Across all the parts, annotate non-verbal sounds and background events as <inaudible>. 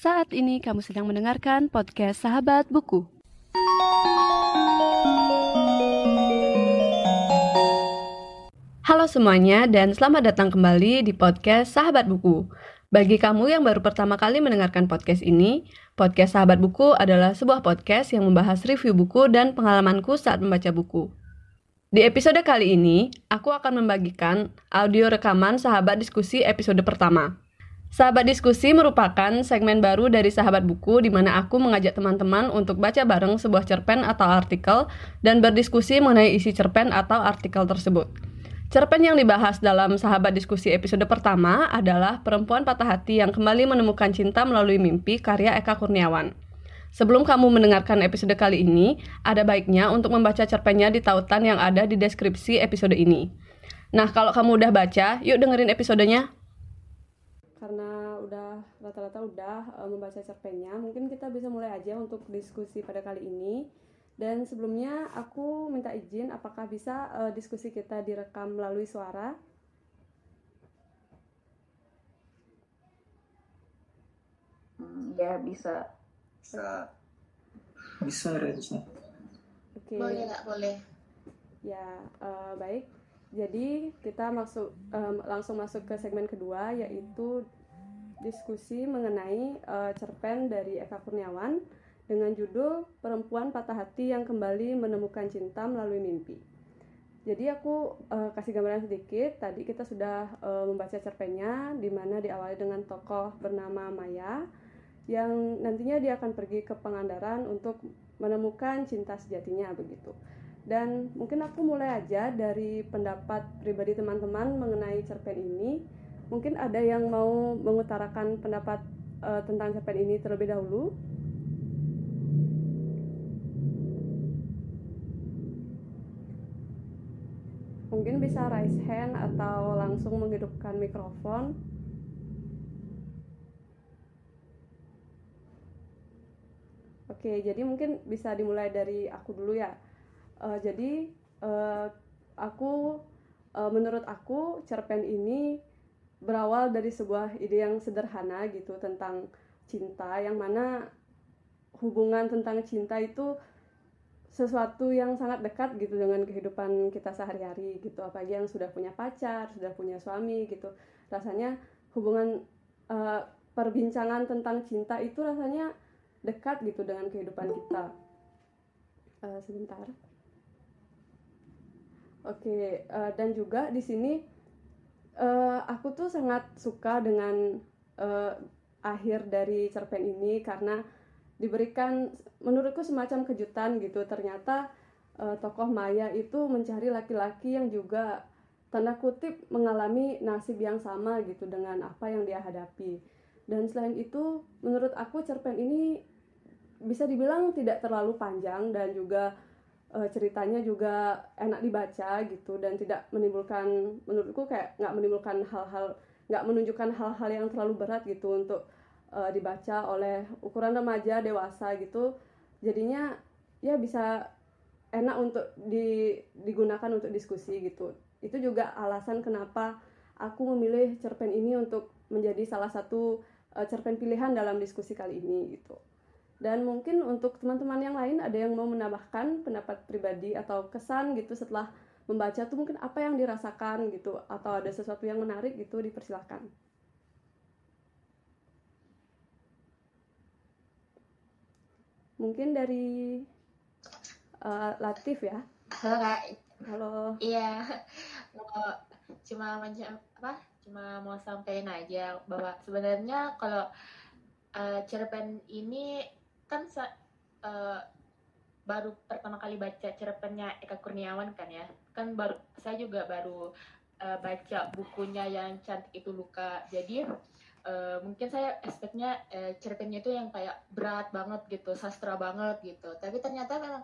Saat ini kamu sedang mendengarkan podcast Sahabat Buku. Halo semuanya dan selamat datang kembali di podcast Sahabat Buku. Bagi kamu yang baru pertama kali mendengarkan podcast ini, podcast Sahabat Buku adalah sebuah podcast yang membahas review buku dan pengalamanku saat membaca buku. Di episode kali ini, aku akan membagikan audio rekaman Sahabat Diskusi episode pertama. Sahabat Diskusi merupakan segmen baru dari Sahabat Buku di mana aku mengajak teman-teman untuk baca bareng sebuah cerpen atau artikel dan berdiskusi mengenai isi cerpen atau artikel tersebut. Cerpen yang dibahas dalam Sahabat Diskusi episode pertama adalah Perempuan Patah Hati yang kembali menemukan cinta melalui mimpi karya Eka Kurniawan. Sebelum kamu mendengarkan episode kali ini, ada baiknya untuk membaca cerpennya di tautan yang ada di deskripsi episode ini. Nah, kalau kamu udah baca, yuk dengerin episodenya karena udah rata-rata udah uh, membaca cerpennya, mungkin kita bisa mulai aja untuk diskusi pada kali ini. Dan sebelumnya aku minta izin apakah bisa uh, diskusi kita direkam melalui suara? Hmm, ya bisa. Bisa. Bisa, bisa. Oke. Okay. Boleh nggak boleh? Ya, uh, baik. Jadi kita masuk um, langsung masuk ke segmen kedua yaitu diskusi mengenai uh, cerpen dari Eka Kurniawan dengan judul Perempuan Patah Hati yang Kembali Menemukan Cinta Melalui Mimpi. Jadi aku uh, kasih gambaran sedikit. Tadi kita sudah uh, membaca cerpennya di mana diawali dengan tokoh bernama Maya yang nantinya dia akan pergi ke Pangandaran untuk menemukan cinta sejatinya begitu. Dan mungkin aku mulai aja dari pendapat pribadi teman-teman mengenai cerpen ini. Mungkin ada yang mau mengutarakan pendapat uh, tentang cerpen ini terlebih dahulu. Mungkin bisa raise hand atau langsung menghidupkan mikrofon. Oke, jadi mungkin bisa dimulai dari aku dulu ya uh, jadi uh, aku uh, menurut aku cerpen ini berawal dari sebuah ide yang sederhana gitu tentang cinta yang mana hubungan tentang cinta itu sesuatu yang sangat dekat gitu dengan kehidupan kita sehari-hari gitu. Apalagi yang sudah punya pacar sudah punya suami gitu. Rasanya hubungan uh, perbincangan tentang cinta itu rasanya dekat gitu dengan kehidupan kita. Uh, sebentar Oke, uh, dan juga di sini uh, aku tuh sangat suka dengan uh, akhir dari cerpen ini karena diberikan menurutku semacam kejutan gitu. Ternyata uh, tokoh Maya itu mencari laki-laki yang juga tanda kutip mengalami nasib yang sama gitu dengan apa yang dia hadapi. Dan selain itu, menurut aku cerpen ini bisa dibilang tidak terlalu panjang dan juga uh, ceritanya juga enak dibaca gitu dan tidak menimbulkan menurutku kayak nggak menimbulkan hal-hal nggak menunjukkan hal-hal yang terlalu berat gitu untuk uh, dibaca oleh ukuran remaja dewasa gitu. Jadinya ya bisa enak untuk di, digunakan untuk diskusi gitu. Itu juga alasan kenapa aku memilih cerpen ini untuk menjadi salah satu uh, cerpen pilihan dalam diskusi kali ini gitu dan mungkin untuk teman-teman yang lain ada yang mau menambahkan pendapat pribadi atau kesan gitu setelah membaca tuh mungkin apa yang dirasakan gitu atau ada sesuatu yang menarik gitu dipersilahkan. Mungkin dari uh, Latif ya. Halo kak. Halo. Iya. Cuma macam apa? Cuma mau sampaikan aja bahwa sebenarnya kalau uh, cerpen ini kan uh, baru pertama kali baca cerpennya Eka Kurniawan kan ya. Kan baru saya juga baru uh, baca bukunya yang cantik itu luka. Jadi uh, mungkin saya expectnya uh, cerpennya itu yang kayak berat banget gitu sastra banget gitu. Tapi ternyata memang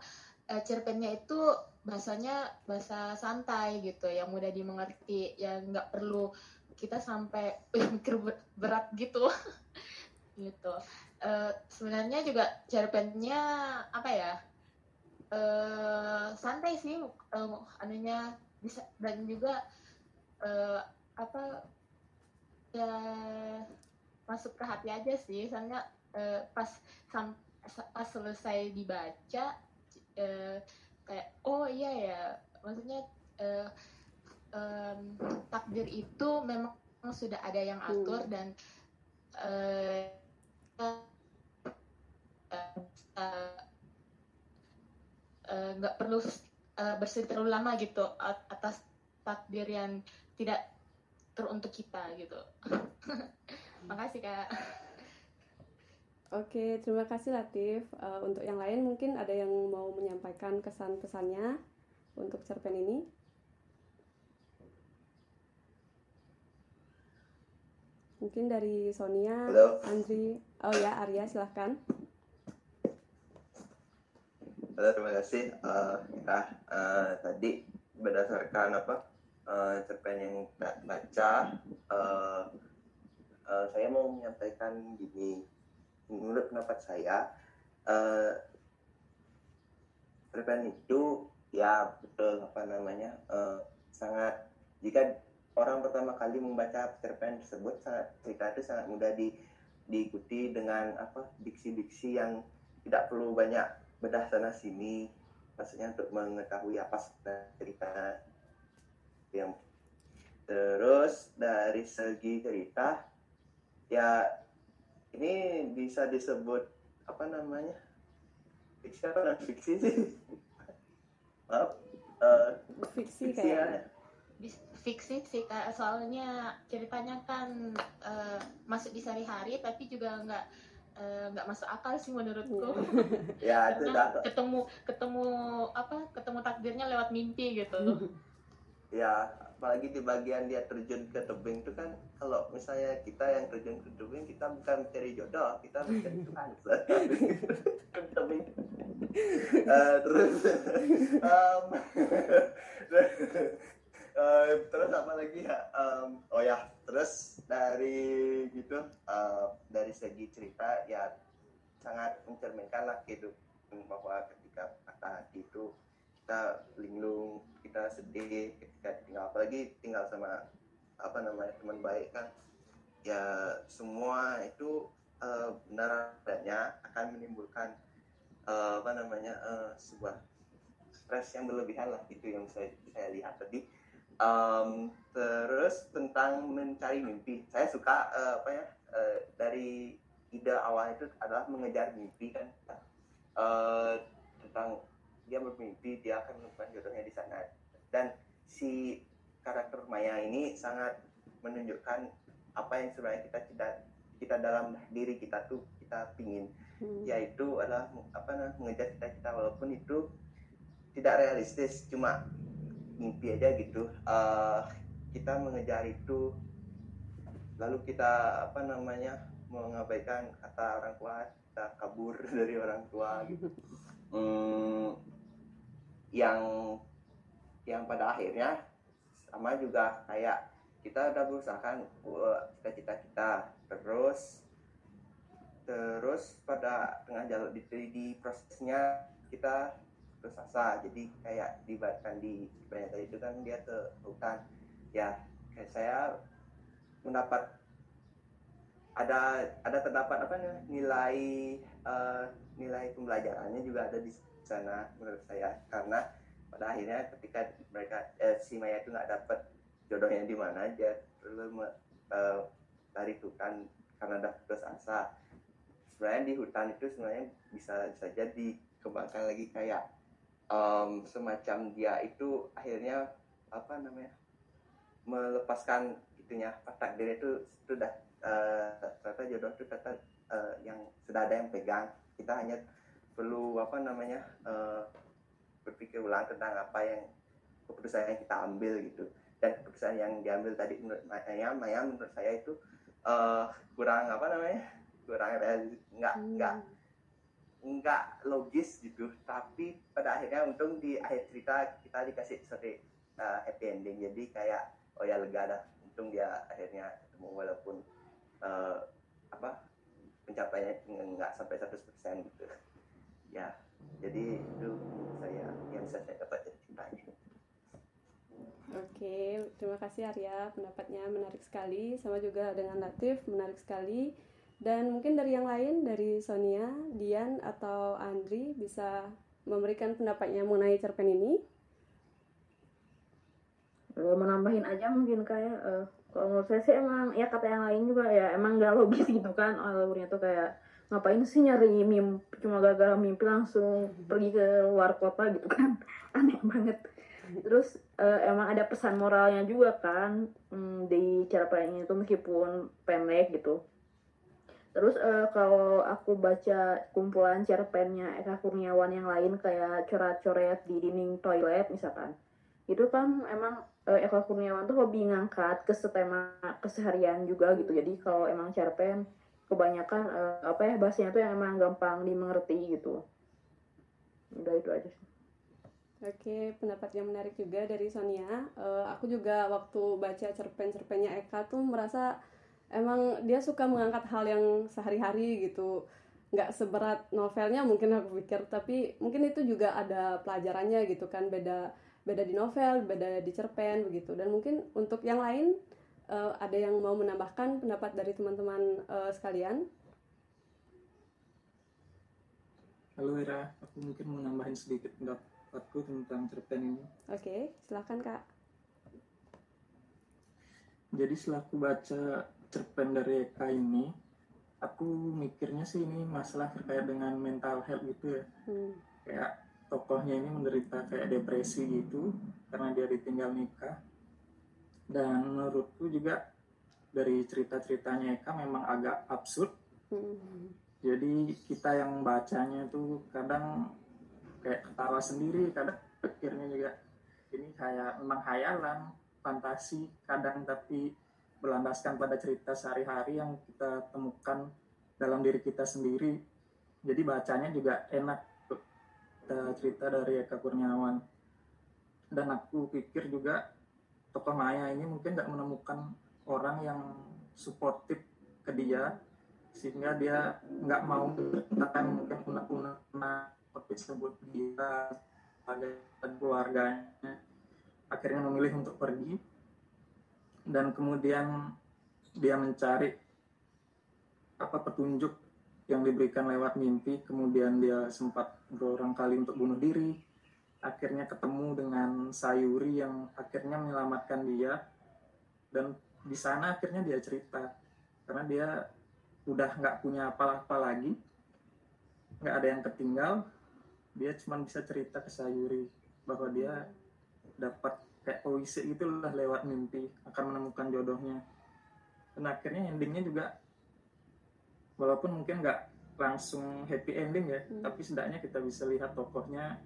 uh, cerpennya itu bahasanya bahasa santai gitu yang mudah dimengerti yang nggak perlu kita sampai mikir <laughs> berat gitu. <laughs> Gitu uh, sebenarnya juga cerpennya apa ya uh, santai sih uh, anunya bisa dan juga uh, apa ya masuk ke hati aja sih soalnya eh, pas sam, pas selesai dibaca eh, kayak oh iya ya maksudnya eh, em, takdir itu memang sudah ada yang atur Hmm. dan eh, nggak perlu eh, bersedih terlalu lama gitu at- atas takdir yang tidak teruntuk kita gitu. <laughs> Makasih kak. Oke, terima kasih Latif. Eh, untuk yang lain mungkin ada yang mau menyampaikan kesan pesannya untuk cerpen ini. Mungkin dari Sonia, Halo. Andri, oh ya Arya silahkan. Halo, terima kasih. Nah, eh, tadi berdasarkan apa eh, cerpen yang kita baca, eh, eh, saya mau menyampaikan gini. Menurut pendapat saya, eh, cerpen itu ya betul apa namanya eh, sangat jika orang pertama kali membaca cerpen tersebut sangat cerita itu sangat mudah di diikuti dengan apa diksi-diksi yang tidak perlu banyak bedah sana sini. Maksudnya untuk mengetahui apa cerita yang terus dari segi cerita ya ini bisa disebut apa namanya? Fiksi apa non fiksi sih. <laughs> Maaf eh, Fiksi fiksi ya. kayaknya. Fiksi sih kak, soalnya ceritanya kan eh, masuk di sehari-hari tapi juga nggak eh, nggak masuk akal sih menurutku. <laughs> ya itu dah. ketemu ketemu apa ketemu takdirnya lewat mimpi gitu. <laughs> ya apalagi di bagian dia terjun ke tebing itu kan kalau misalnya kita yang terjun ke tebing kita bukan mencari jodoh kita mencari <laughs> Tuhan. Ke tebing. Eh, terus em, eh, terus apa lagi ya? Em, oh ya terus dari gitu eh, dari segi cerita ya sangat mencerminkan lah gitu bahwa ketika patah hati itu kita linglung kita sedih ketika tinggal apalagi tinggal sama apa namanya teman baik kan ya semua itu eh, benar adanya akan menimbulkan eh, apa namanya eh, sebuah stres yang berlebihan lah itu yang saya saya lihat tadi Em, terus tentang mencari mimpi. Saya suka eh, apa ya eh, dari ide awal itu adalah mengejar mimpi kan. Eh, tentang dia bermimpi dia akan menemukan jodohnya di sana. Dan si karakter Maya ini sangat menunjukkan apa yang sebenarnya kita tidak kita dalam diri kita tuh kita pingin. Hmm. yaitu adalah apa namanya mengejar cita-cita. Walaupun itu tidak realistis cuma mimpi aja gitu. Eh, kita mengejar itu lalu kita apa namanya mengabaikan kata orang tua kita kabur <laughs> dari orang tua gitu. Hmm, yang yang pada akhirnya sama juga kayak kita udah berusaha uh, cita-cita kita terus terus pada tengah jalan di, di prosesnya kita putus asa jadi kayak dibatkan di banyak itu kan dia ke hutan. Ya kayak saya mendapat ada ada terdapat apa namanya nilai eh, nilai pembelajarannya juga ada di sana menurut saya. Karena pada akhirnya ketika mereka eh, si Maya itu nggak dapat jodohnya di mana dia perlu eh, lari hutan karena udah putus asa sebenarnya di hutan itu sebenarnya bisa saja dikembangkan lagi kayak em, semacam dia itu akhirnya apa namanya melepaskan itunya. Apa, takdir itu sudah eh, ternyata jodoh itu ternyata eh, yang sudah ada yang pegang. Kita hanya perlu apa namanya eh, berpikir ulang tentang apa yang keputusan yang kita ambil gitu. Dan keputusan yang diambil tadi menurut Maya, Maya menurut saya itu eh, kurang apa namanya kurang realis nggak Hmm. nggak nggak logis gitu tapi pada akhirnya untung di akhir cerita kita dikasih seperti uh, happy ending jadi kayak oh ya lega dah untung dia akhirnya ketemu walaupun uh, apa pencapaiannya nggak sampai 100% gitu <laughs> ya jadi itu saya yang bisa saya dapat dari ceritanya Oke, terima kasih Arya. Pendapatnya menarik sekali, sama juga dengan Latif, menarik sekali. Dan mungkin dari yang lain, dari Sonia, Dian, atau Andri bisa memberikan pendapatnya mengenai cerpen ini. Uh, menambahin aja mungkin kayak uh, kalau menurut saya sih emang ya kata yang lain juga ya emang gak logis gitu kan alurnya tuh kayak ngapain sih nyari mimpi cuma gara-gara mimpi langsung pergi ke luar kota gitu kan. <laughs> Aneh banget. Terus uh, emang ada pesan moralnya juga kan hmm, di cerpen itu meskipun pendek gitu terus uh, kalau aku baca kumpulan cerpennya Eka Kurniawan yang lain kayak coret-coret di dinding toilet misalkan. Itu kan emang uh, Eka Kurniawan tuh hobi ngangkat ke setema keseharian juga gitu. Jadi kalau emang cerpen kebanyakan uh, apa ya bahasanya tuh yang emang gampang dimengerti gitu. Udah itu aja sih. Oke, pendapat yang menarik juga dari Sonia. Uh, aku juga waktu baca cerpen-cerpennya Eka tuh merasa emang dia suka mengangkat hal yang sehari-hari gitu. Nggak seberat novelnya mungkin aku pikir, tapi mungkin itu juga ada pelajarannya gitu kan. Beda beda di novel, beda di cerpen begitu. Dan mungkin untuk yang lain uh, ada yang mau menambahkan pendapat dari teman-teman uh, sekalian? Halo Ira, aku mungkin mau nambahin sedikit pendapatku tentang cerpen ini. Oke, okay, silahkan kak. Jadi setelah aku baca cerpen dari Eka ini, aku mikirnya sih ini masalah terkait dengan mental health gitu ya. Hmm. Kayak tokohnya ini menderita kayak depresi gitu karena dia ditinggal nikah dan menurutku juga dari cerita-ceritanya Eka memang agak absurd hmm. jadi kita yang bacanya tuh kadang kayak ketawa sendiri kadang pikirnya juga ini kayak memang hayalan fantasi kadang tapi berlandaskan pada cerita sehari-hari yang kita temukan dalam diri kita sendiri. Jadi bacanya juga enak kita cerita dari Eka Kurniawan. Dan aku pikir juga tokoh Maya ini mungkin nggak menemukan orang yang suportif ke dia sehingga dia nggak mau menceritakan mungkin kuna-kuna tersebut dia sebagai keluarganya. Akhirnya memilih untuk pergi dan kemudian dia mencari apa petunjuk yang diberikan lewat mimpi. Kemudian dia sempat berulang kali untuk bunuh diri. Akhirnya ketemu dengan Sayuri yang akhirnya menyelamatkan dia. Dan di sana akhirnya dia cerita. Karena dia udah nggak punya apa-apa lagi. Nggak ada yang ketinggal. Dia cuma bisa cerita ke Sayuri bahwa dia dapat kayak puisi itulah lewat mimpi akan menemukan jodohnya dan akhirnya endingnya juga walaupun mungkin nggak langsung happy ending ya hmm. tapi setidaknya kita bisa lihat tokohnya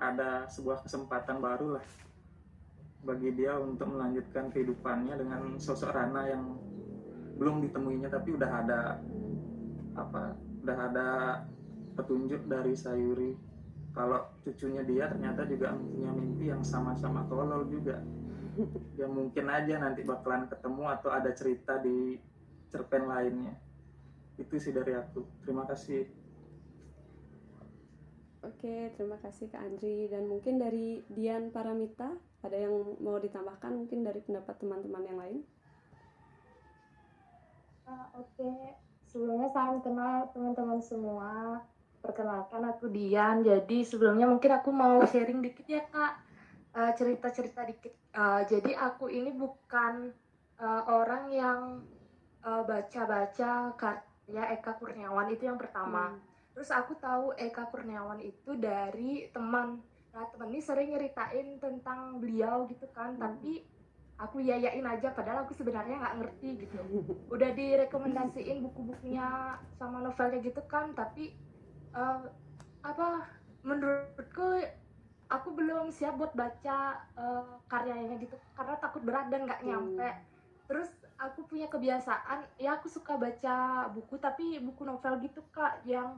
ada sebuah kesempatan baru lah bagi dia untuk melanjutkan kehidupannya dengan sosok Rana yang belum ditemuinya tapi udah ada apa udah ada petunjuk dari Sayuri kalau cucunya dia ternyata juga punya mimpi yang sama-sama tolol juga ya mungkin aja nanti bakalan ketemu atau ada cerita di cerpen lainnya itu sih dari aku terima kasih Oke, terima kasih Kak Andri. Dan mungkin dari Dian Paramita, ada yang mau ditambahkan mungkin dari pendapat teman-teman yang lain? Uh, Oke, sebelumnya salam kenal teman-teman semua. Perkenalkan aku Dian. Jadi sebelumnya mungkin aku mau sharing dikit ya Kak, uh, cerita-cerita dikit. Uh, jadi aku ini bukan uh, orang yang baca-baca karya Eka Kurniawan itu yang pertama. Hmm terus aku tahu Eka Kurniawan itu dari teman nah teman ini sering nyeritain tentang beliau gitu kan hmm. tapi aku yayain aja padahal aku sebenarnya nggak ngerti gitu udah direkomendasiin buku-bukunya sama novelnya gitu kan tapi uh, apa menurutku aku belum siap buat baca uh, karyanya gitu karena takut berat dan nggak nyampe hmm. terus aku punya kebiasaan ya aku suka baca buku tapi buku novel gitu kak yang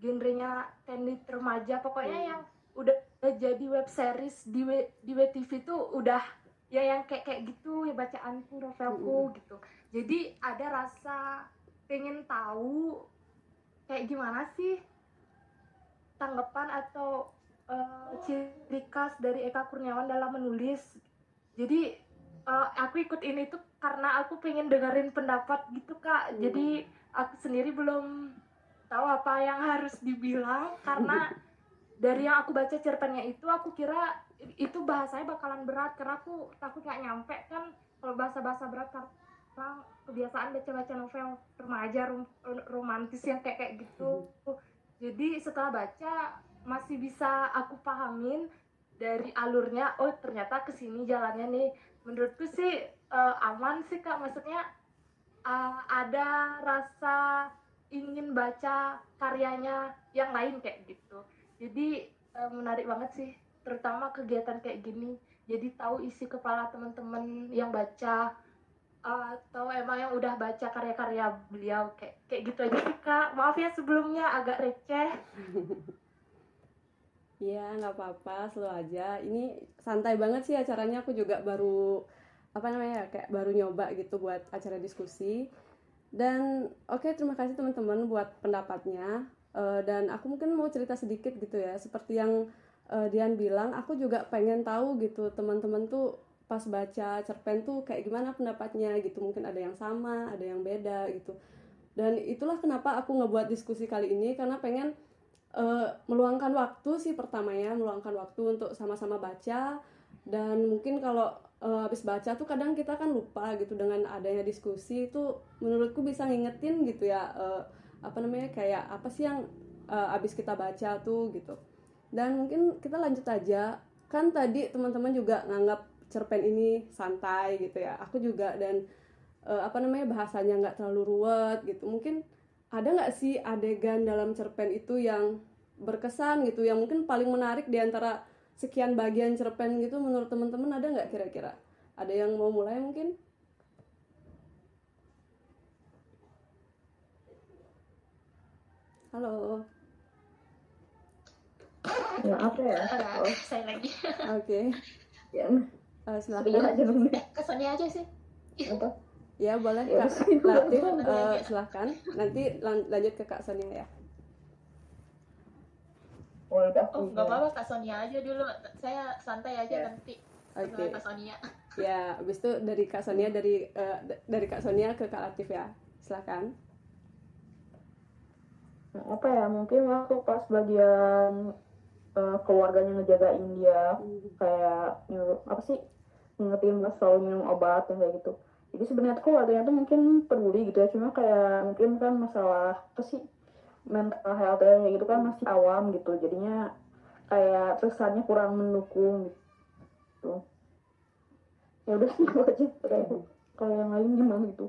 genrenya tenis remaja pokoknya hmm. yang udah jadi web series di w, di WTV tuh udah ya yang kayak kayak gitu ya bacaanku novelku hmm. gitu jadi ada rasa pengen tahu kayak gimana sih tanggapan atau uh, ciri khas dari Eka Kurniawan dalam menulis. Jadi uh, aku ikut ini tuh karena aku pengen dengerin pendapat gitu kak. Hmm. jadi aku sendiri belum tahu apa yang harus dibilang karena <laughs> dari yang aku baca cerpennya itu aku kira itu bahasanya bakalan berat karena aku takut nggak nyampe kan kalau bahasa-bahasa berat karena kebiasaan baca-baca novel remaja rom romantis yang kayak kayak gitu jadi setelah baca masih bisa aku pahamin dari alurnya oh ternyata ke sini jalannya nih. Menurutku sih uh, aman sih kak. Maksudnya uh, ada rasa ingin baca karyanya yang lain kayak gitu. Jadi uh, menarik banget sih terutama kegiatan kayak gini. Jadi tahu isi kepala teman-teman yang baca atau emang yang udah baca karya-karya beliau kayak kayak gitu aja sih kak. Maaf ya sebelumnya agak receh. <laughs> Iya nggak apa-apa selalu aja. Ini santai banget sih acaranya. Aku juga baru apa namanya kayak baru nyoba gitu buat acara diskusi. Dan oke okay, terima kasih teman-teman buat pendapatnya. Uh, dan aku mungkin mau cerita sedikit gitu ya. Seperti yang uh, Dian bilang aku juga pengen tahu gitu teman-teman tuh pas baca cerpen tuh kayak gimana pendapatnya gitu. Mungkin ada yang sama ada yang beda gitu. Dan itulah kenapa aku ngebuat diskusi kali ini karena pengen uh, meluangkan waktu sih pertama ya meluangkan waktu untuk sama-sama baca. Dan mungkin kalau uh, habis baca tuh kadang kita kan lupa gitu dengan adanya diskusi itu menurutku bisa ngingetin gitu ya uh, apa namanya kayak apa sih yang uh, abis kita baca tuh gitu. Dan mungkin kita lanjut aja. Kan tadi teman-teman juga nganggap cerpen ini santai gitu ya aku juga dan uh, apa namanya bahasanya nggak terlalu ruwet gitu mungkin ada nggak sih adegan dalam cerpen itu yang berkesan gitu yang mungkin paling menarik di antara sekian bagian cerpen gitu menurut teman-teman ada nggak kira-kira ada yang mau mulai mungkin Halo. Ya apa ya? Oh. Saya lagi. Oke. Okay. Ya. Uh, silakan. aja dong. Kesannya aja sih. Apa? <laughs> Ya boleh ya, Kak <laughs> Latif uh, silahkan. Nanti lan lanjut ke Kak Sonia ya. Oh, oh nggak apa-apa Kak Sonia aja dulu. Saya santai aja ya. nanti. Oke. Okay. Kak Sonia. <laughs> Ya, habis itu dari Kak Sonia dari uh, dari Kak Sonia ke Kak Latif ya. Silahkan apa ya mungkin waktu pas bagian uh, keluarganya ngejagain dia hmm. kayak nyuruh apa sih ngingetin mas selalu minum obat yang kayak gitu. Jadi sebenarnya keluarganya tuh mungkin peduli gitu ya. Cuma kayak mungkin kan masalah apa sih mental health kayak gitu kan masih awam gitu. Jadinya kayak kesannya kurang mendukung gitu. Ya udah sih <laughs> aja. Kayak kalau yang lain gimana gitu?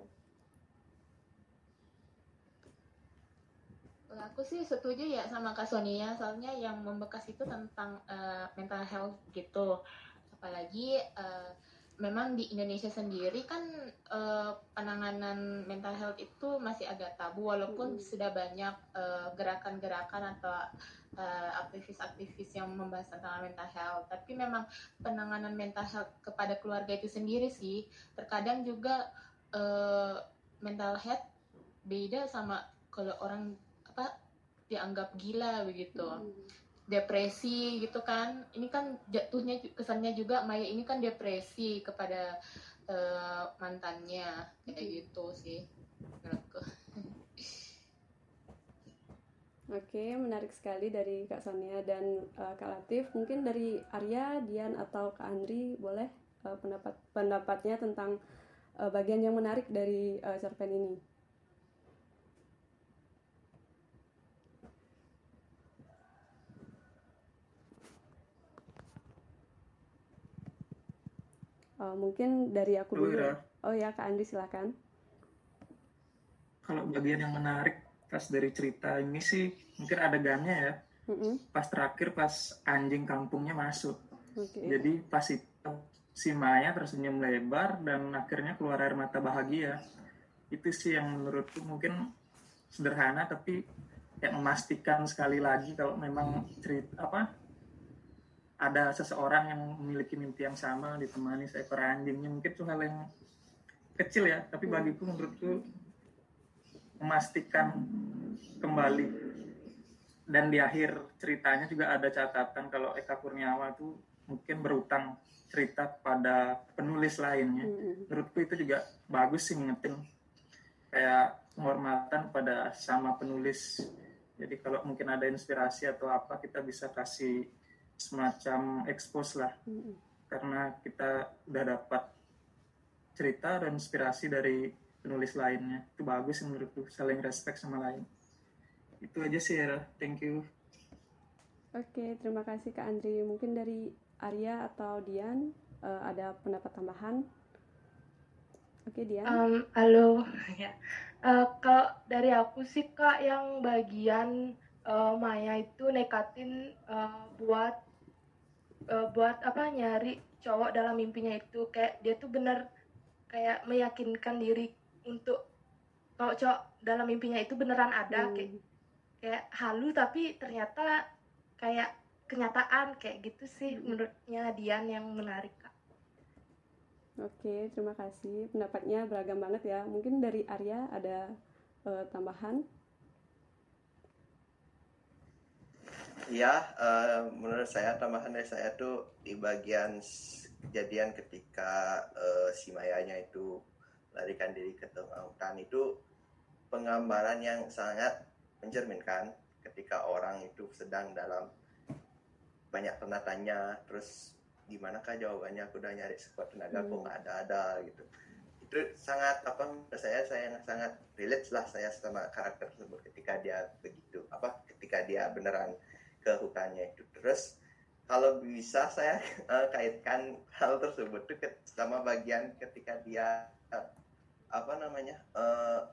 Aku sih setuju ya sama Kak Sonia. Soalnya yang membekas itu tentang uh, mental health gitu apalagi uh, memang di Indonesia sendiri kan uh, penanganan mental health itu masih agak tabu walaupun hmm. sudah banyak gerakan-gerakan uh, atau aktivis-aktivis uh, yang membahas tentang mental health tapi memang penanganan mental health kepada keluarga itu sendiri sih terkadang juga uh, mental health beda sama kalau orang apa dianggap gila begitu hmm. Depresi gitu kan ini kan jatuhnya kesannya juga Maya ini kan depresi kepada uh, mantannya kayak hmm. gitu sih menurutku <laughs> Oke, menarik sekali dari Kak Sonia dan uh, Kak Latif. Mungkin dari Arya, Dian atau Kak Andri boleh uh, pendapat pendapatnya tentang uh, bagian yang menarik dari uh, cerpen ini. Uh, mungkin dari aku dulu. Ya. Oh ya, Kak Andi silakan. Kalau bagian yang menarik pas dari cerita ini sih mungkin adegannya ya. Mm-hmm. Pas terakhir pas anjing kampungnya masuk. Okay. Jadi pas itu si Maya tersenyum lebar dan akhirnya keluar air mata bahagia. Itu sih yang menurutku mungkin sederhana tapi yang memastikan sekali lagi kalau memang cerita apa ada seseorang yang memiliki mimpi yang sama ditemani seekor anjingnya mungkin itu hal yang kecil ya tapi bagiku menurutku memastikan kembali. Dan di akhir ceritanya juga ada catatan kalau Eka Kurniawan itu mungkin berutang cerita pada penulis lainnya hmm. menurutku itu juga bagus sih ngingetin kayak penghormatan pada sama penulis. Jadi kalau mungkin ada inspirasi atau apa kita bisa kasih semacam expose lah. Mm-hmm. karena kita udah dapat cerita dan inspirasi dari penulis lainnya. Itu bagus menurutku saling respect sama lain. Itu aja sih ya thank you. Oke terima kasih kak Andri. Mungkin dari Arya atau Dian uh, ada pendapat tambahan? Oke Dian. Um, halo. <laughs> Ya. Uh, kalau dari aku sih kak yang bagian uh, Maya itu nekatin uh, buat uh, buat apa nyari cowok dalam mimpinya itu kayak dia tuh bener kayak meyakinkan diri untuk kalau cowok dalam mimpinya itu beneran ada hmm. kayak kayak halu tapi ternyata kayak kenyataan kayak gitu sih hmm. menurutnya Dian yang menarik kak. Oke, terima kasih. Pendapatnya beragam banget ya. Mungkin dari Arya ada uh, tambahan? Ya, uh, menurut saya tambahan dari saya tuh di bagian kejadian ketika uh, si Mayanya itu larikan diri ke tengah hutan itu penggambaran yang sangat mencerminkan ketika orang itu sedang dalam banyak tanda tanya terus gimana kah jawabannya aku udah nyari sekuat tenaga hmm. kok nggak ada ada gitu itu sangat apa saya saya sangat relate lah saya sama karakter tersebut ketika dia begitu apa ketika dia beneran ke hutannya itu terus kalau bisa saya uh, <laughs> kaitkan hal tersebut tuh sama bagian ketika dia uh, apa namanya uh,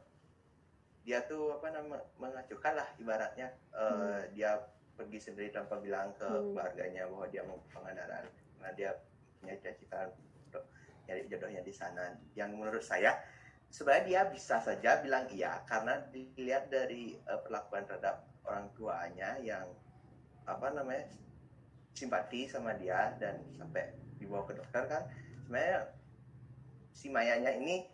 dia tuh apa nama mengacukan lah ibaratnya uh, hmm. dia pergi sendiri tanpa bilang ke hmm. keluarganya bahwa dia mau pengandaran karena dia punya cita-cita untuk nyari jodohnya di sana yang menurut saya sebenarnya dia bisa saja bilang iya karena dilihat dari uh, perlakuan terhadap orang tuanya yang apa namanya simpati sama dia dan sampai dibawa ke dokter kan sebenarnya si Mayanya ini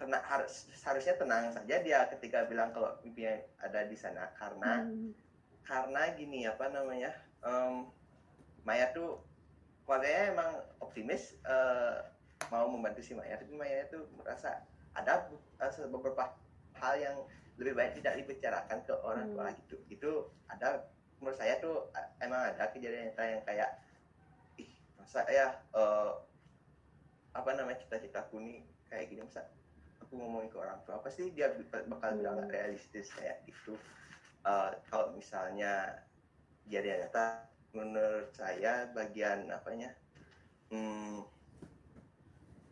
tenang harus harusnya tenang saja dia ketika bilang kalau mimpinya ada di sana karena hmm. karena gini apa namanya um, Maya tuh keluarganya emang optimis uh, mau membantu si Maya tapi Maya itu merasa ada uh, beberapa hal yang lebih baik tidak dibicarakan ke orang tua hmm. gitu itu ada menurut saya tuh emang ada kejadian nyata yang kayak ih masa ya uh, apa namanya cita-citaku nih kayak gini masa aku ngomongin ke orang tua pasti dia bakal bilang hmm. realistis kayak gitu. Uh, kalau misalnya kejadian nyata menurut saya bagian apanya hmm,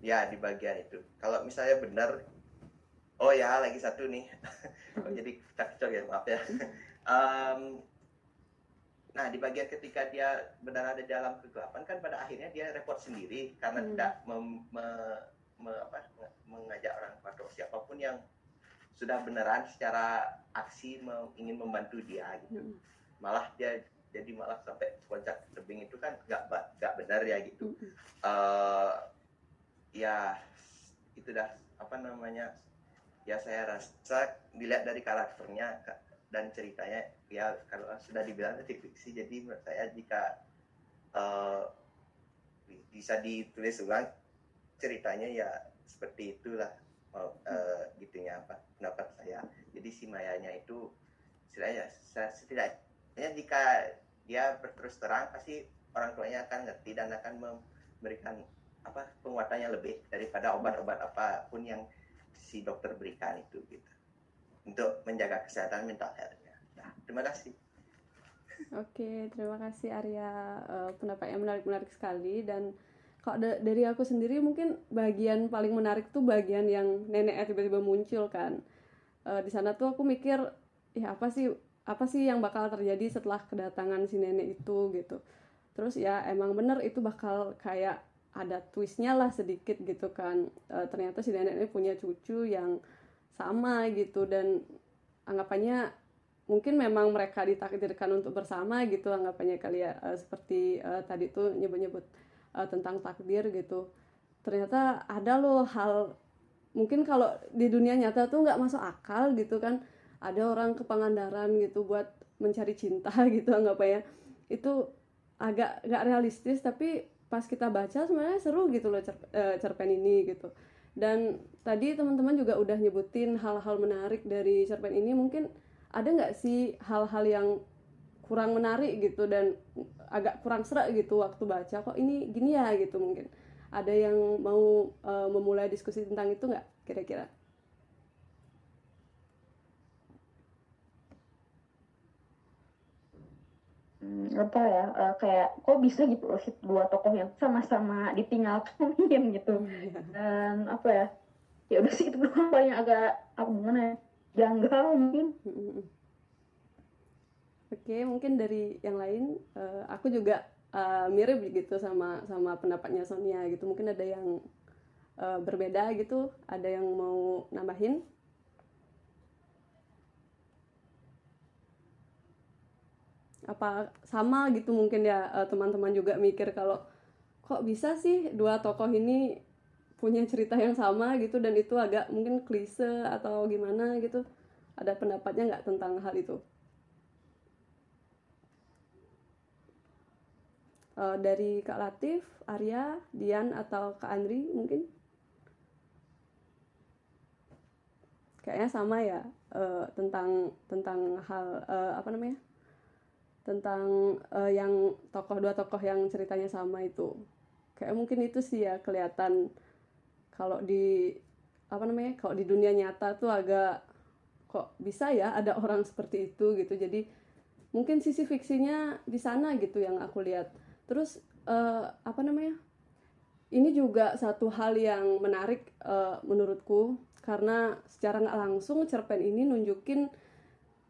ya di bagian itu. Kalau misalnya benar oh ya lagi satu nih. Oh, <laughs> jadi cocok ya maaf ya. <laughs> Um, nah di bagian ketika dia benar ada dalam kegelapan kan pada akhirnya dia repot sendiri karena hmm. tidak mem, me, me, apa, mengajak orang atau siapa pun yang sudah beneran secara aksi me, ingin membantu dia gitu hmm. malah dia jadi malah sampai loncat tebing itu kan nggak nggak benar ya gitu uh, ya itu dah apa namanya ya saya rasa dilihat dari karakternya dan ceritanya ya kalau sudah dibilang itu fiksi. Jadi menurut saya jika uh, bisa ditulis ulang ceritanya ya seperti itulah uh, uh, gitunya apa pendapat saya. Jadi si mayanya itu setidaknya ya jika dia berterus terang pasti orang tuanya akan ngerti dan akan memberikan apa penguatannya lebih daripada obat-obat apa pun yang si dokter berikan itu gitu untuk menjaga kesehatan mental healthnya. Nah, terima kasih. Oke, terima kasih Arya. Uh, pendapat yang menarik-menarik sekali dan kalau da dari aku sendiri mungkin bagian paling menarik tuh bagian yang neneknya tiba-tiba muncul kan. Uh, di sana tuh aku mikir, ya apa sih apa sih yang bakal terjadi setelah kedatangan si nenek itu gitu terus ya emang bener itu bakal kayak ada twistnya lah sedikit gitu kan e, ternyata si nenek ini punya cucu yang sama gitu dan anggapannya mungkin memang mereka ditakdirkan untuk bersama gitu anggapannya kali ya e, seperti e, tadi tuh nyebut-nyebut e, tentang takdir gitu. Ternyata ada loh hal mungkin kalau di dunia nyata tuh nggak masuk akal gitu kan. Ada orang ke Pangandaran gitu buat mencari cinta <laughs> gitu nggak apa ya itu agak nggak realistis tapi pas kita baca sebenarnya seru gitu loh cer, uh, cerpen ini gitu dan tadi teman-teman juga udah nyebutin hal-hal menarik dari cerpen ini. Mungkin ada nggak sih hal-hal yang kurang menarik gitu dan agak kurang serak gitu waktu baca? Kok ini gini ya gitu mungkin. Ada yang mau uh, memulai diskusi tentang itu nggak kira-kira hmm, apa ya uh, kayak kok bisa gitu loh dua tokoh yang sama-sama ditinggalkan <laughs> gitu hmm, iya. dan apa ya ya udah sih itu doang banyak agak apa gimana ya janggal mungkin Oke, mungkin dari yang lain, uh, aku juga uh, mirip gitu sama sama pendapatnya Sonia gitu. Mungkin ada yang uh, berbeda gitu, ada yang mau nambahin? Apa sama gitu mungkin ya teman-teman uh, juga mikir kalau kok bisa sih dua tokoh ini punya cerita yang sama gitu dan itu agak mungkin klise atau gimana gitu. Ada pendapatnya nggak tentang hal itu? uh, dari Kak Latif, Arya, Dian atau Kak Andri mungkin? Kayaknya sama ya uh, tentang tentang hal uh, apa namanya? Tentang uh, yang tokoh dua tokoh yang ceritanya sama itu. Kayak mungkin itu sih ya kelihatan kalau di apa namanya? Kalau di dunia nyata tuh agak kok bisa ya ada orang seperti itu gitu. Jadi mungkin sisi fiksinya di sana gitu yang aku lihat terus uh, apa namanya ini juga satu hal yang menarik uh, menurutku karena secara nggak langsung cerpen ini nunjukin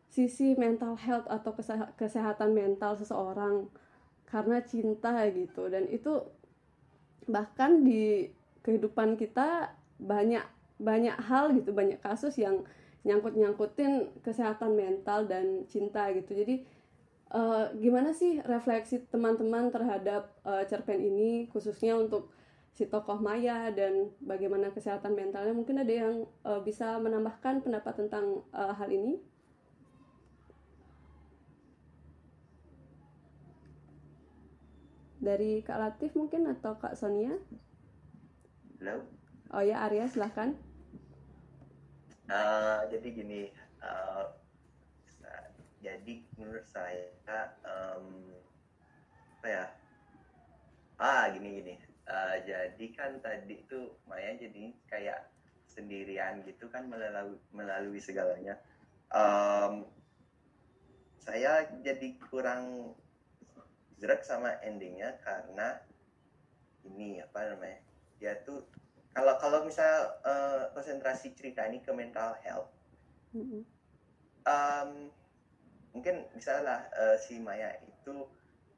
sisi mental health atau kesehatan mental seseorang. Karena cinta gitu. Dan itu bahkan di kehidupan kita banyak banyak hal gitu. Banyak kasus yang nyangkut nyangkutin kesehatan mental dan cinta gitu. Jadi uh, gimana sih refleksi teman-teman terhadap uh, cerpen ini? Khususnya untuk si tokoh Maya dan bagaimana kesehatan mentalnya. Mungkin ada yang uh, bisa menambahkan pendapat tentang uh, hal ini dari Kak Latif mungkin atau Kak Sonia? Halo? Oh ya Arya silahkan. Uh, jadi gini uh, jadi menurut saya um, apa ya? Ah gini gini. Uh, jadi kan tadi tuh Maya jadi kayak sendirian gitu kan melalui melalui segalanya. Um, saya jadi kurang jerak sama endingnya karena ini apa namanya dia tuh kalau kalau misal uh, konsentrasi cerita ini ke mental health um, mungkin misalnya uh, si Maya itu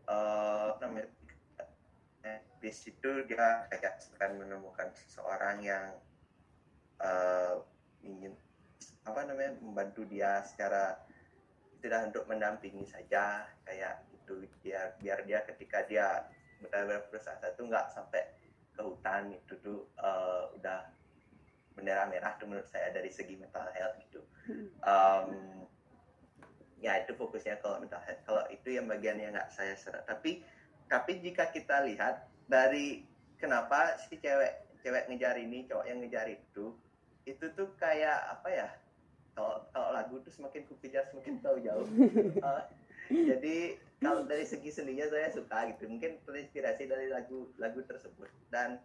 uh, namanya eh, di situ dia kayak akan menemukan seseorang yang uh, ingin apa namanya membantu dia secara tidak untuk mendampingi saja kayak itu dia biar dia ketika dia benar-benar berusaha itu nggak sampai ke hutan itu tuh uh, udah bendera merah tuh menurut saya dari segi mental health gitu. Um, ya itu fokusnya kalau mental health. Kalau itu yang bagian yang nggak saya serat tapi tapi jika kita lihat dari kenapa si cewek cewek ngejar ini cowok yang ngejar itu itu tuh kayak apa ya kalau kalau lagu tuh semakin ku kejar semakin tahu jauh. Uh, <laughs> jadi kalau dari segi seninya saya suka gitu. Mungkin terinspirasi dari lagu lagu tersebut. Dan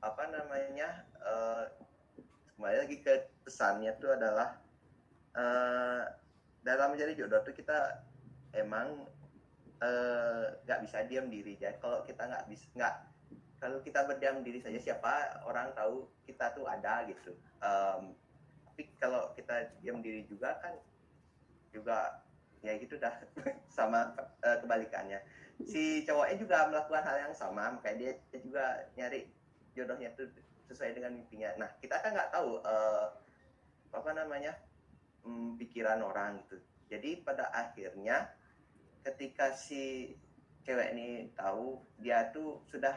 apa namanya uh, kembali lagi ke pesannya tuh adalah uh, dalam mencari jodoh tuh kita emang eh, nggak uh, bisa diam diri ya. Kalau kita nggak bisa nggak kalau kita berdiam diri saja siapa orang tahu kita tuh ada gitu. Um, tapi kalau kita diam diri juga kan juga ya gitu dah. <laughs> Sama uh, kebalikannya. Si cowoknya juga melakukan hal yang sama makanya dia juga nyari jodohnya tuh sesuai dengan mimpinya. Nah kita kan nggak tahu uh, apa namanya hmm, pikiran orang gitu. Jadi pada akhirnya ketika si cewek ini tahu dia tuh sudah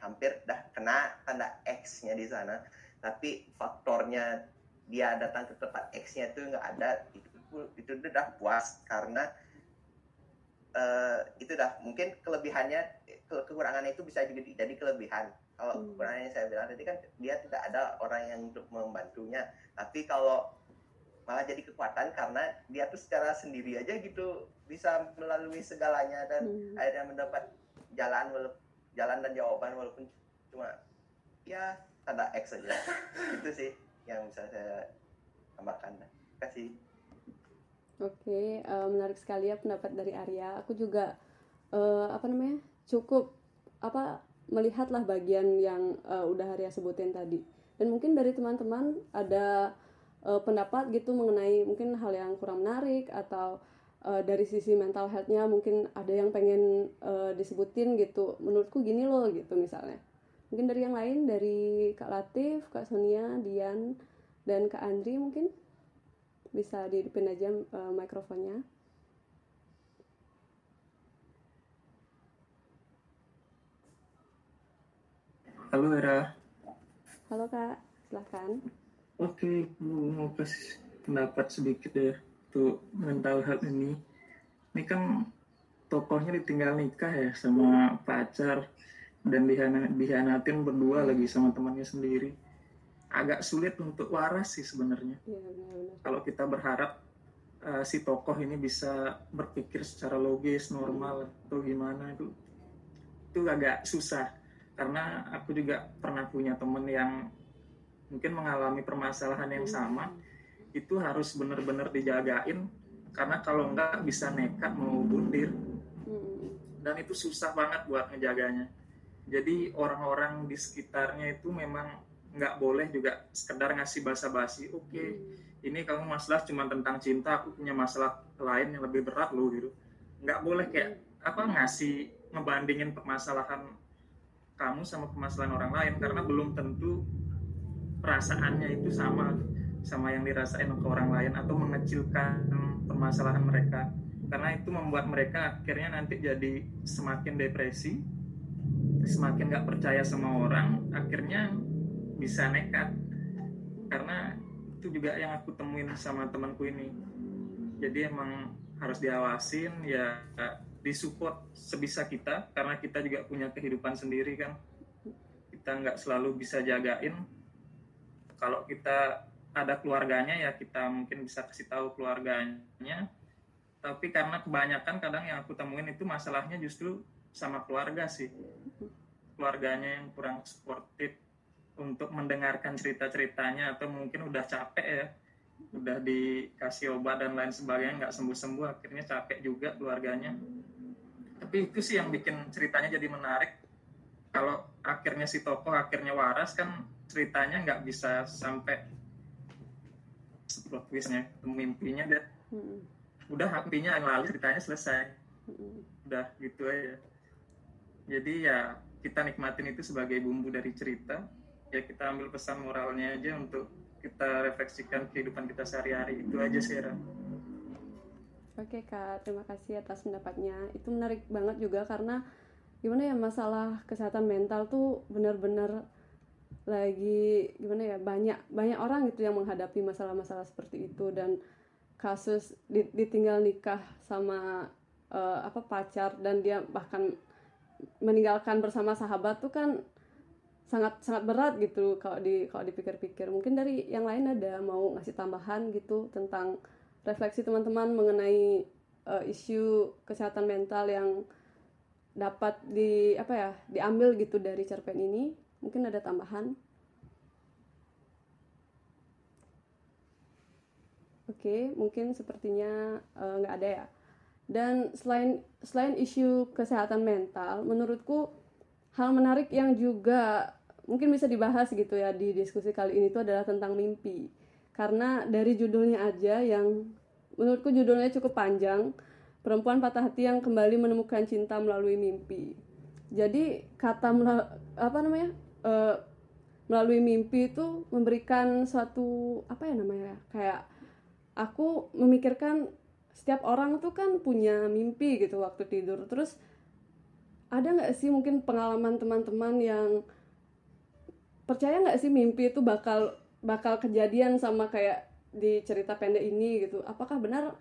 hampir dah kena tanda X-nya di sana tapi faktornya dia datang ke tempat X-nya tuh nggak ada itu itu udah puas karena uh, itu dah. Mungkin kelebihannya kekurangannya itu bisa juga jadi kelebihan. Kalau Hmm. kekurangan yang saya bilang tadi kan dia tidak ada orang yang untuk membantunya. Tapi kalau malah jadi kekuatan karena dia tuh secara sendiri aja gitu bisa melalui segalanya dan Hmm. akhirnya mendapat jalan jalan dan jawaban walaupun cuma ya tanda X saja <laughs> itu sih yang bisa saya tambahkan. Kasih Oke, eh, menarik sekali ya pendapat dari Arya. Aku juga eh, apa namanya cukup apa melihatlah bagian yang eh, udah Arya sebutin tadi. Dan mungkin dari teman-teman ada eh, pendapat gitu mengenai mungkin hal yang kurang menarik atau eh, dari sisi mental health-nya mungkin ada yang pengen eh, disebutin gitu. Menurutku gini loh gitu misalnya. Mungkin dari yang lain dari Kak Latif, Kak Sonia, Dian, dan Kak Andri mungkin bisa dihidupin aja eh, mikrofonnya. Halo Era. Halo Kak, silahkan. Oke, mau kasih pendapat sedikit ya untuk mental health ini. Ini kan tokohnya ditinggal nikah ya sama pacar dan dihianatin berdua lagi sama temannya sendiri. Agak sulit untuk waras sih sebenarnya. Iya benar-benar. Kalau kita berharap eh, si tokoh ini bisa berpikir secara logis, normal atau gimana itu itu agak susah karena aku juga pernah punya temen yang mungkin mengalami permasalahan yang sama itu harus benar-benar dijagain karena kalau enggak bisa nekat mau bundir Hmm. dan itu susah banget buat ngejaganya jadi orang-orang di sekitarnya itu memang nggak boleh juga sekedar ngasih basa-basi oke ini kamu masalah cuma tentang cinta aku punya masalah lain yang lebih berat loh gitu. Nggak boleh kayak apa ngasih ngebandingin permasalahan kamu sama permasalahan orang lain karena belum tentu perasaannya itu sama sama yang dirasain ke orang lain atau mengecilkan permasalahan mereka. Karena itu membuat mereka akhirnya nanti jadi semakin depresi semakin nggak percaya sama orang. Akhirnya bisa nekat. Karena itu juga yang aku temuin sama temanku ini. Jadi emang harus diawasin ya disupport sebisa kita karena kita juga punya kehidupan sendiri kan. Kita nggak selalu bisa jagain. Kalau kita ada keluarganya ya kita mungkin bisa kasih tahu keluarganya. Tapi karena kebanyakan kadang yang aku temuin itu masalahnya justru sama keluarga sih. Keluarganya yang kurang sportif untuk mendengarkan cerita-ceritanya atau mungkin udah capek ya udah dikasih obat dan lain sebagainya nggak sembuh-sembuh akhirnya capek juga keluarganya. Tapi itu sih yang bikin ceritanya jadi menarik. Kalau akhirnya si tokoh akhirnya waras kan ceritanya nggak bisa sampai plot twistnya mimpinya dan Hmm. udah mimpinya yang lalu ceritanya selesai. Hmm. udah gitu aja. Jadi ya kita nikmatin itu sebagai bumbu dari cerita ya kita ambil pesan moralnya aja untuk kita refleksikan kehidupan kita sehari-hari itu aja sih Ra. Oke Kak, terima kasih atas pendapatnya. Itu menarik banget juga karena gimana ya masalah kesehatan mental tuh benar-benar lagi gimana ya banyak banyak orang gitu yang menghadapi masalah-masalah seperti itu dan kasus di- ditinggal nikah sama eh, apa pacar dan dia bahkan meninggalkan bersama sahabat tuh kan sangat sangat berat gitu kalau di kalau dipikir-pikir. Mungkin dari yang lain ada mau ngasih tambahan gitu tentang refleksi teman-teman mengenai eh, isu kesehatan mental yang dapat di apa ya diambil gitu dari cerpen ini. Mungkin ada tambahan? Oke mungkin sepertinya eh, nggak ada ya. Dan selain selain isu kesehatan mental menurutku hal menarik yang juga mungkin bisa dibahas gitu ya di diskusi kali ini itu adalah tentang mimpi. Karena dari judulnya aja yang menurutku judulnya cukup panjang perempuan patah hati yang kembali menemukan cinta melalui mimpi. Jadi kata apa namanya eh, melalui mimpi itu memberikan suatu apa ya namanya kayak aku memikirkan setiap orang tuh kan punya mimpi gitu waktu tidur. Terus ada nggak sih mungkin pengalaman teman-teman yang percaya nggak sih mimpi itu bakal bakal kejadian sama kayak di cerita pendek ini gitu? Apakah benar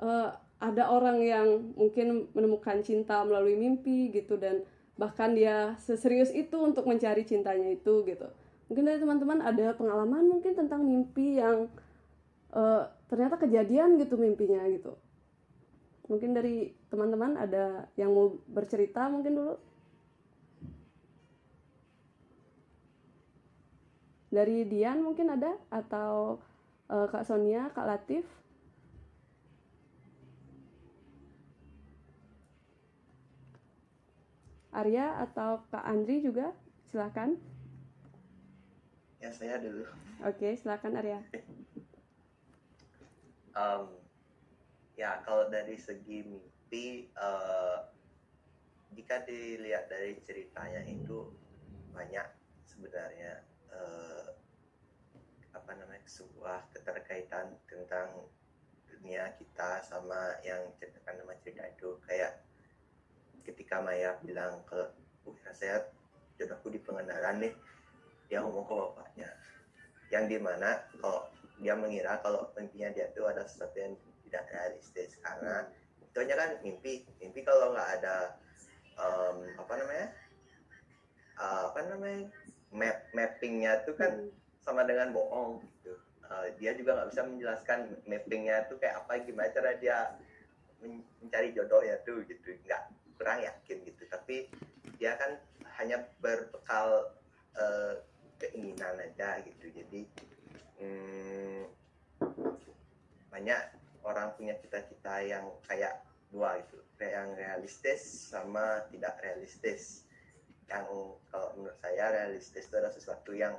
eh, ada orang yang mungkin menemukan cinta melalui mimpi gitu dan bahkan dia seserius itu untuk mencari cintanya itu gitu? Mungkin dari teman-teman ada pengalaman mungkin tentang mimpi yang uh, ternyata kejadian gitu mimpinya gitu. Mungkin dari teman-teman ada yang mau bercerita mungkin dulu dari Dian mungkin ada? Atau uh, Kak Sonia Kak Latif? Arya atau Kak Andri juga? Silakan. Ya saya dulu. Oke silakan Arya. <laughs> Um, ya kalau dari segi mimpi uh, jika dilihat dari ceritanya itu banyak sebenarnya uh, apa namanya sebuah keterkaitan tentang dunia kita sama yang ceritakan nama cerita itu. Kayak ketika Maya bilang ke uh saya jodohku di pengenalan nih dia ngomong ke bapaknya. Yang di mana kalau dia mengira kalau mimpinya dia itu ada sesuatu yang tidak realistis. Karena itu hanya kan mimpi mimpi kalau nggak ada um, apa namanya uh, apa namanya map mappingnya itu kan sama dengan bohong gitu. Uh, dia juga nggak bisa menjelaskan mappingnya itu kayak apa gimana cara dia mencari jodoh ya tuh gitu. Nggak kurang yakin gitu. Tapi dia kan hanya berbekal uh, keinginan aja gitu. Jadi hmm, banyak orang punya cita-cita yang kayak dua gitu. Yang realistis sama tidak realistis yang kalau menurut saya realistis itu adalah sesuatu yang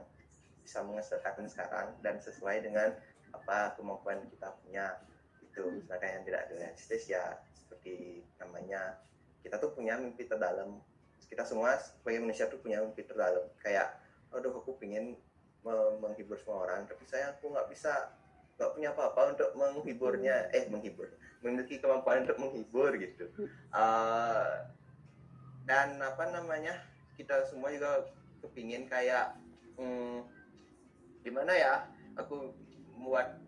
bisa menghasilkan sekarang dan sesuai dengan apa kemampuan kita punya itu sedangkan yang tidak realistis ya seperti namanya kita tuh punya mimpi terdalam. Kita semua sebagai manusia tuh punya mimpi terdalam. Kayak aduh aku pengen menghibur semua orang tapi saya aku nggak bisa nggak punya apa-apa untuk menghiburnya. Eh menghibur. Memiliki kemampuan untuk menghibur gitu. Uh, dan apa namanya kita semua juga kepingin kayak hmm, gimana ya aku membuat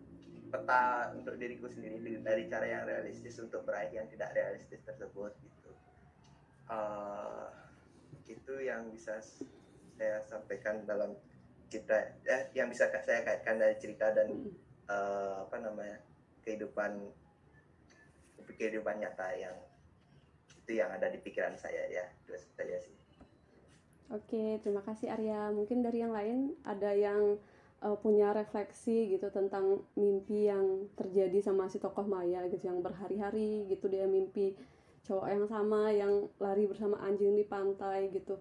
peta untuk diriku sendiri dari cara yang realistis untuk meraih yang tidak realistis tersebut gitu uh, itu yang bisa saya sampaikan dalam cerita eh, yang bisa saya kaitkan dari cerita dan uh, apa namanya kehidupan kehidupan nyata yang itu yang ada di pikiran saya ya itu saja sih. Oke, terima kasih Arya. Mungkin dari yang lain ada yang uh, punya refleksi gitu tentang mimpi yang terjadi sama si tokoh Maya gitu yang berhari-hari gitu dia mimpi cowok yang sama yang lari bersama anjing di pantai gitu.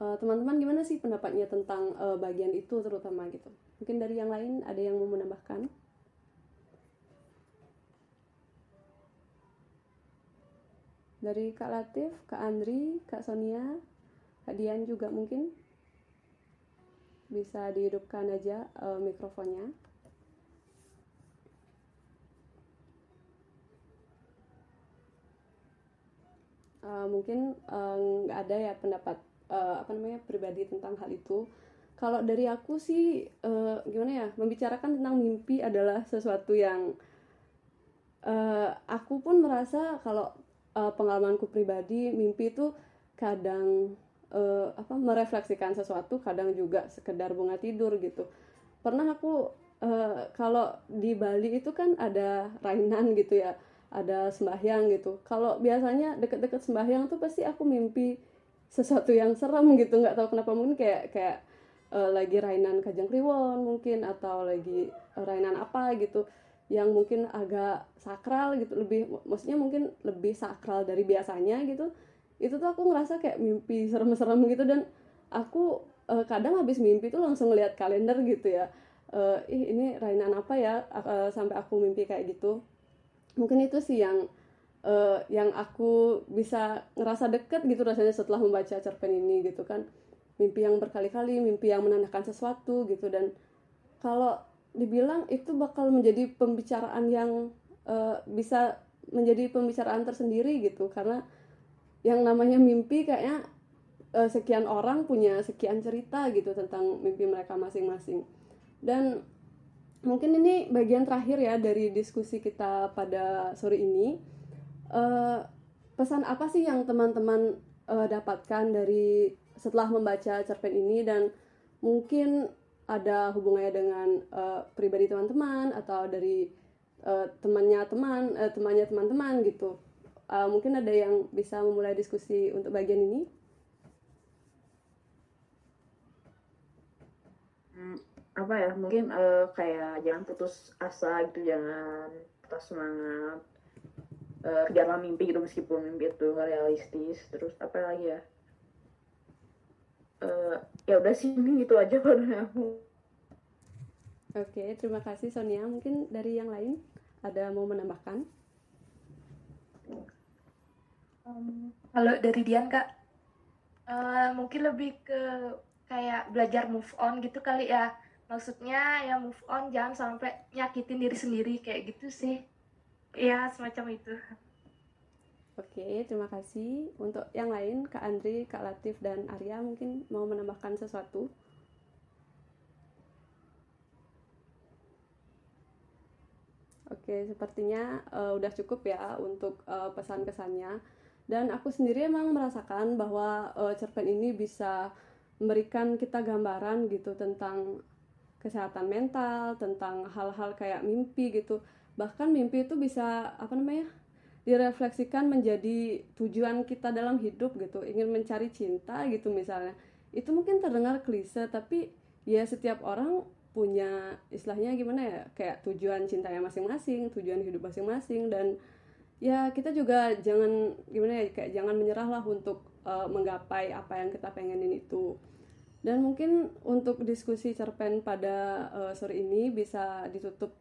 Eh, teman-teman gimana sih pendapatnya tentang uh, bagian itu terutama gitu? Mungkin dari yang lain ada yang mau menambahkan? Dari Kak Latif, Kak Andri, Kak Sonia, Kak Dian juga mungkin bisa dihidupkan aja uh, mikrofonnya. uh, mungkin eh, nggak uh, ada ya pendapat uh, apa namanya pribadi tentang hal itu kalau dari aku sih uh, gimana ya membicarakan tentang mimpi adalah sesuatu yang uh, aku pun merasa kalau uh, pengalamanku pribadi mimpi itu kadang uh, apa merefleksikan sesuatu kadang juga sekedar bunga tidur gitu. Pernah aku uh, kalau di Bali itu kan ada rainan gitu ya ada sembahyang gitu. Kalau biasanya deket-deket sembahyang tuh pasti aku mimpi sesuatu yang serem gitu. Nggak tahu kenapa mungkin kayak kayak uh, lagi rainan kajang kliwon mungkin atau lagi rainan apa gitu yang mungkin agak sakral gitu. Lebih maksudnya mungkin lebih sakral dari biasanya gitu itu tuh aku ngerasa kayak mimpi serem-serem gitu dan aku uh, kadang habis mimpi tuh langsung ngeliat kalender gitu ya. Uh, ih ini rainan apa ya uh, sampai aku mimpi kayak gitu. Mungkin itu sih yang uh, yang aku bisa ngerasa deket gitu rasanya setelah membaca cerpen ini gitu kan. Mimpi yang berkali-kali mimpi yang menandakan sesuatu gitu dan kalau dibilang itu bakal menjadi pembicaraan yang uh, bisa menjadi pembicaraan tersendiri gitu. Karena yang namanya mimpi kayaknya uh, sekian orang punya sekian cerita gitu tentang mimpi mereka masing-masing. Dan mungkin ini bagian terakhir ya dari diskusi kita pada sore ini. Uh, pesan apa sih yang teman-teman uh, dapatkan dari setelah membaca cerpen ini? Dan mungkin ada hubungannya dengan uh, pribadi teman-teman atau dari uh, temannya teman uh, temannya teman-teman gitu uh, mungkin ada yang bisa memulai diskusi untuk bagian ini? Hmm, apa ya? Mungkin uh, kayak jangan putus asa gitu jangan putus semangat. Uh, kejarlah mimpi gitu meskipun mimpi itu realistis. Terus apa lagi ya? Uh, ya udah sih ini gitu aja <laughs> pada aku. Oke terima kasih Sonia. Mungkin dari yang lain ada mau menambahkan um, kalau dari Dian kak uh, mungkin lebih ke kayak belajar move on gitu kali ya maksudnya ya move on jangan sampai nyakitin diri sendiri kayak gitu sih ya semacam itu Oke, terima kasih. Untuk yang lain, Kak Andri, Kak Latif, dan Arya mungkin mau menambahkan sesuatu. Oke, sepertinya uh, udah cukup ya untuk uh, pesan kesannya. Dan aku sendiri emang merasakan bahwa uh, cerpen ini bisa memberikan kita gambaran gitu tentang kesehatan mental, tentang hal-hal kayak mimpi gitu. Bahkan mimpi itu bisa apa namanya? direfleksikan menjadi tujuan kita dalam hidup gitu ingin mencari cinta gitu misalnya itu mungkin terdengar klise tapi ya setiap orang punya istilahnya gimana ya kayak tujuan cintanya masing-masing tujuan hidup masing-masing dan ya kita juga jangan gimana ya kayak jangan menyerah lah untuk uh, menggapai apa yang kita pengenin itu. Dan mungkin untuk diskusi cerpen pada uh, sore ini bisa ditutup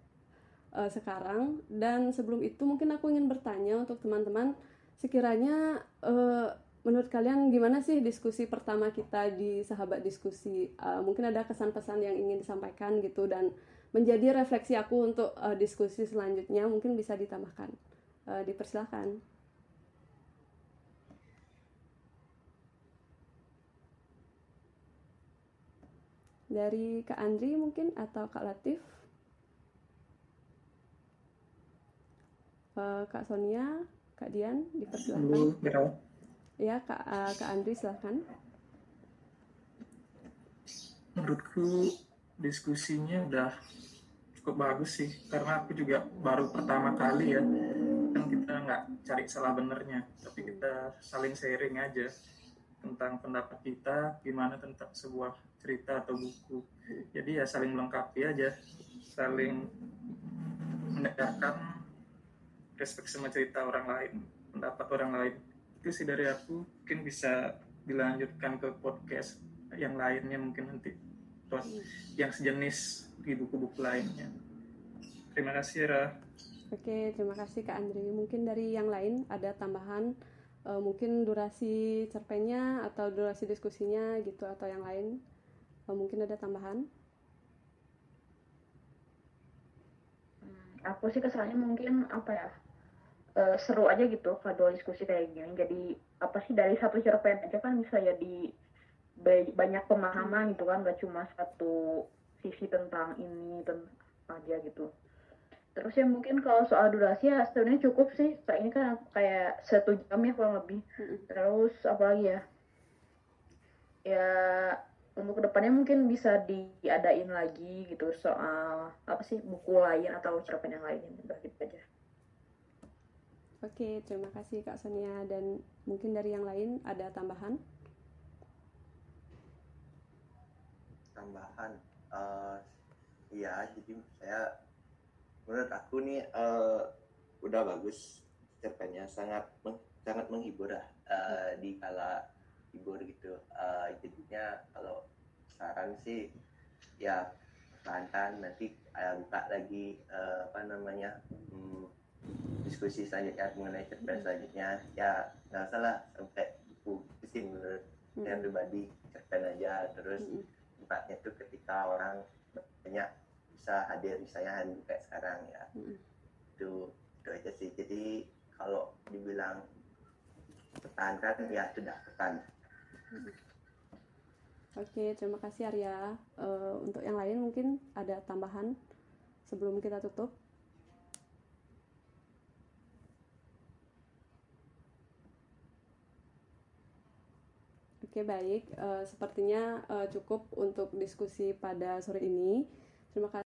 uh, sekarang. Dan sebelum itu mungkin aku ingin bertanya untuk teman-teman sekiranya uh, menurut kalian gimana sih diskusi pertama kita di sahabat diskusi? Uh, mungkin ada kesan-pesan yang ingin disampaikan gitu dan menjadi refleksi aku untuk uh, diskusi selanjutnya mungkin bisa ditambahkan uh, dipersilahkan dari Kak Andri mungkin atau Kak Latif uh, Kak Sonia, Kak Dian, dipersilakan. Ya, Kak, uh, Kak Andri silahkan. Menurutku diskusinya udah cukup bagus sih, karena aku juga baru pertama kali ya, nggak cari salah benernya, tapi kita saling sharing aja tentang pendapat kita gimana tentang sebuah cerita atau buku. Jadi ya saling melengkapi aja, saling mendengarkan respect sama cerita orang lain pendapat orang lain. Itu sih dari aku mungkin bisa dilanjutkan ke podcast yang lainnya mungkin nanti buat yang sejenis di buku-buku lainnya. Terima kasih Ra Oke, terima kasih Kak Andri. Mungkin dari yang lain ada tambahan, uh, mungkin durasi cerpennya atau durasi diskusinya gitu atau yang lain, uh, mungkin ada tambahan? Aku sih kesannya mungkin apa ya? uh, seru aja gitu kalau diskusi kayak gini jadi apa sih dari satu cerpen aja kan bisa jadi banyak pemahaman gitu kan gak cuma satu sisi tentang ini tentang aja gitu terus ya mungkin kalau soal durasi ya sebenarnya cukup sih. Kayak ini kan kayak satu jam ya kurang lebih. Terus apa lagi ya? Ya untuk ke depannya mungkin bisa diadain lagi gitu soal apa sih buku lain atau cerpen yang lain udah gitu aja. Oke, terima kasih Kak Sonia. Dan mungkin dari yang lain ada tambahan? Tambahan, uh, ya jadi saya menurut aku nih uh, udah bagus cerpennya sangat meng, sangat menghibur lah uh, di kala hibur gitu. Uh, jadinya kalau saran sih ya tahan nanti uh, buka lagi uh, apa namanya hmm, diskusi selanjutnya mengenai cerpen selanjutnya ya nggak salah sampai buku pusing menurut hmm. saya pribadi cerpen aja terus hmm. tempatnya tuh ketika orang banyak bisa hadir misalnya hari kayak sekarang ya hmm. itu itu aja sih jadi kalau dibilang pertahankan ya sudah pertahan hmm. Oke, terima kasih Arya. Uh, untuk yang lain mungkin ada tambahan sebelum kita tutup. Oke baik, uh, sepertinya uh, cukup untuk diskusi pada sore ini. Terima kasih.